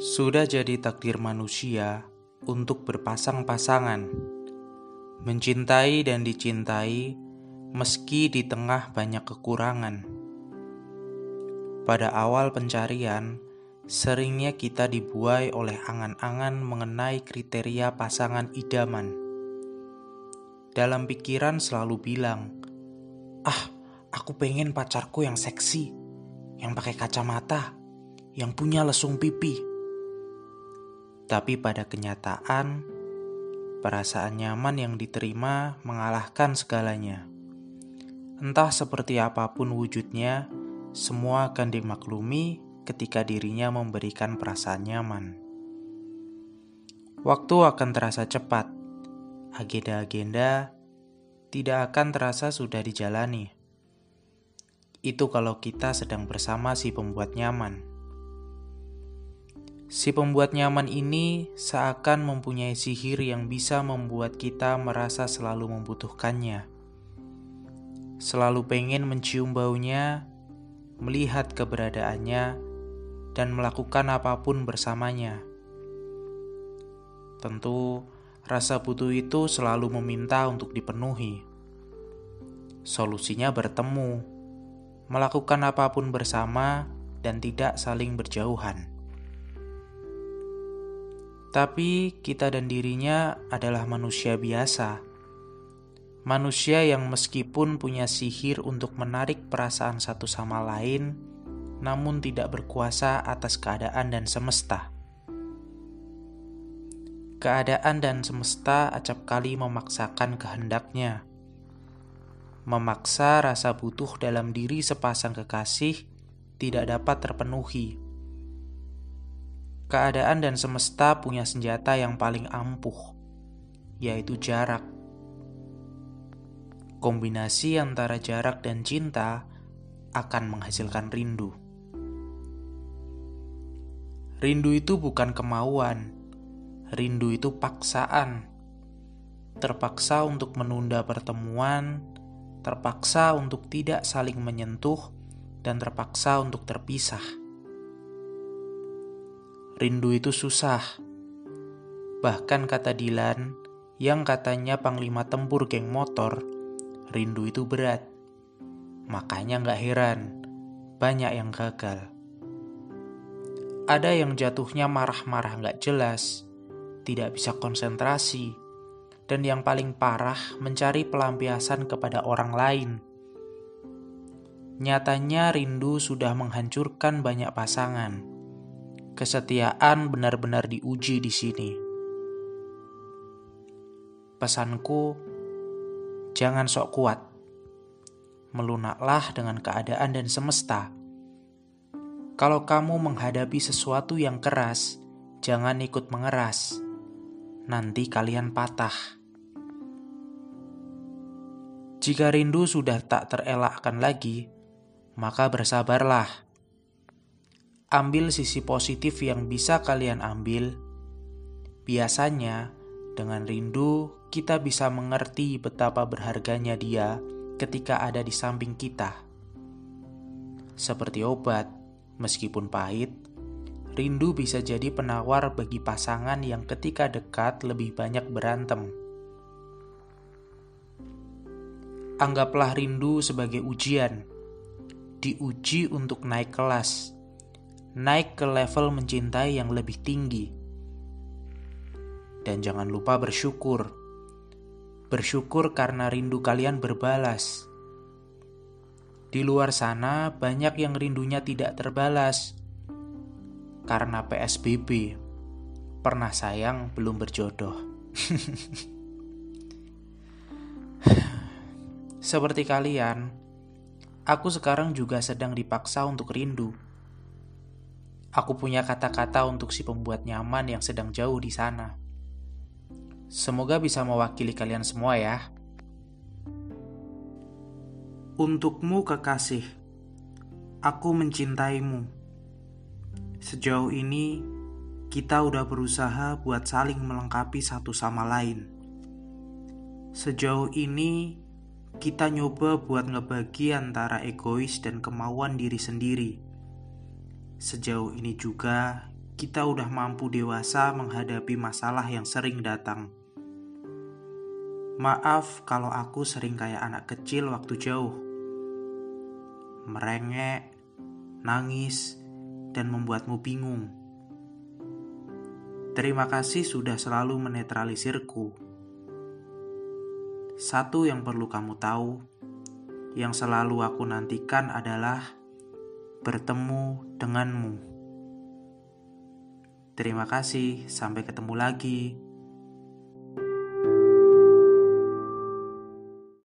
Sudah jadi takdir manusia untuk berpasang-pasangan, mencintai dan dicintai meski di tengah banyak kekurangan. Pada awal pencarian, seringnya kita dibuai oleh angan-angan mengenai kriteria pasangan idaman. Dalam pikiran selalu bilang, "Ah, aku pengen pacarku yang seksi, yang pakai kacamata, yang punya lesung pipi." Tapi pada kenyataan, perasaan nyaman yang diterima mengalahkan segalanya. Entah seperti apa pun wujudnya, semua akan dimaklumi ketika dirinya memberikan perasaan nyaman. Waktu akan terasa cepat, agenda-agenda tidak akan terasa sudah dijalani. Itu kalau kita sedang bersama si pembuat nyaman. Si pembuat nyaman ini seakan mempunyai sihir yang bisa membuat kita merasa selalu membutuhkannya. Selalu pengen mencium baunya, melihat keberadaannya, dan melakukan apa pun bersamanya. Tentu, rasa butuh itu selalu meminta untuk dipenuhi. Solusinya bertemu, melakukan apa pun bersama, dan tidak saling berjauhan. Tapi kita dan dirinya adalah manusia biasa. Manusia yang meskipun punya sihir untuk menarik perasaan satu sama lain, namun tidak berkuasa atas keadaan dan semesta. Keadaan dan semesta acap kali memaksakan kehendaknya. Memaksa rasa butuh dalam diri sepasang kekasih tidak dapat terpenuhi keadaan dan semesta punya senjata yang paling ampuh, yaitu jarak. Kombinasi antara jarak dan cinta akan menghasilkan rindu. Rindu itu bukan kemauan, rindu itu paksaan. Terpaksa untuk menunda pertemuan, terpaksa untuk tidak saling menyentuh, dan terpaksa untuk terpisah. Rindu itu susah. Bahkan kata Dilan, yang katanya panglima tempur geng motor, rindu itu berat. Makanya nggak heran, banyak yang gagal. Ada yang jatuhnya marah-marah nggak jelas, tidak bisa konsentrasi, dan yang paling parah mencari pelampiasan kepada orang lain. Nyatanya rindu sudah menghancurkan banyak pasangan Kesetiaan benar-benar diuji di sini. Pesanku, jangan sok kuat. Melunaklah dengan keadaan dan semesta. Kalau kamu menghadapi sesuatu yang keras, jangan ikut mengeras. Nanti kalian patah. Jika rindu sudah tak terelakkan lagi, maka bersabarlah ambil sisi positif yang bisa kalian ambil. Biasanya, dengan rindu, kita bisa mengerti betapa berharganya dia ketika ada di samping kita. Seperti obat, meskipun pahit, rindu bisa jadi penawar bagi pasangan yang ketika dekat lebih banyak berantem. Anggaplah rindu sebagai ujian, diuji untuk naik kelas naik ke level mencintai yang lebih tinggi. Dan jangan lupa bersyukur. Bersyukur karena rindu kalian berbalas. Di luar sana banyak yang rindunya tidak terbalas. Karena PSBB. Pernah sayang belum berjodoh. Seperti kalian, aku sekarang juga sedang dipaksa untuk rindu Aku punya kata-kata untuk si pembuat nyaman yang sedang jauh di sana. Semoga bisa mewakili kalian semua ya. Untukmu kekasih, aku mencintaimu. Sejauh ini, kita udah berusaha buat saling melengkapi satu sama lain. Sejauh ini, kita nyoba buat ngebagi antara egois dan kemauan diri sendiri Sejauh ini juga kita udah mampu dewasa menghadapi masalah yang sering datang. Maaf kalau aku sering kayak anak kecil waktu jauh. Merengek, nangis, dan membuatmu bingung. Terima kasih sudah selalu menetralisirku. Satu yang perlu kamu tahu, yang selalu aku nantikan adalah bertemu denganmu. Terima kasih, sampai ketemu lagi.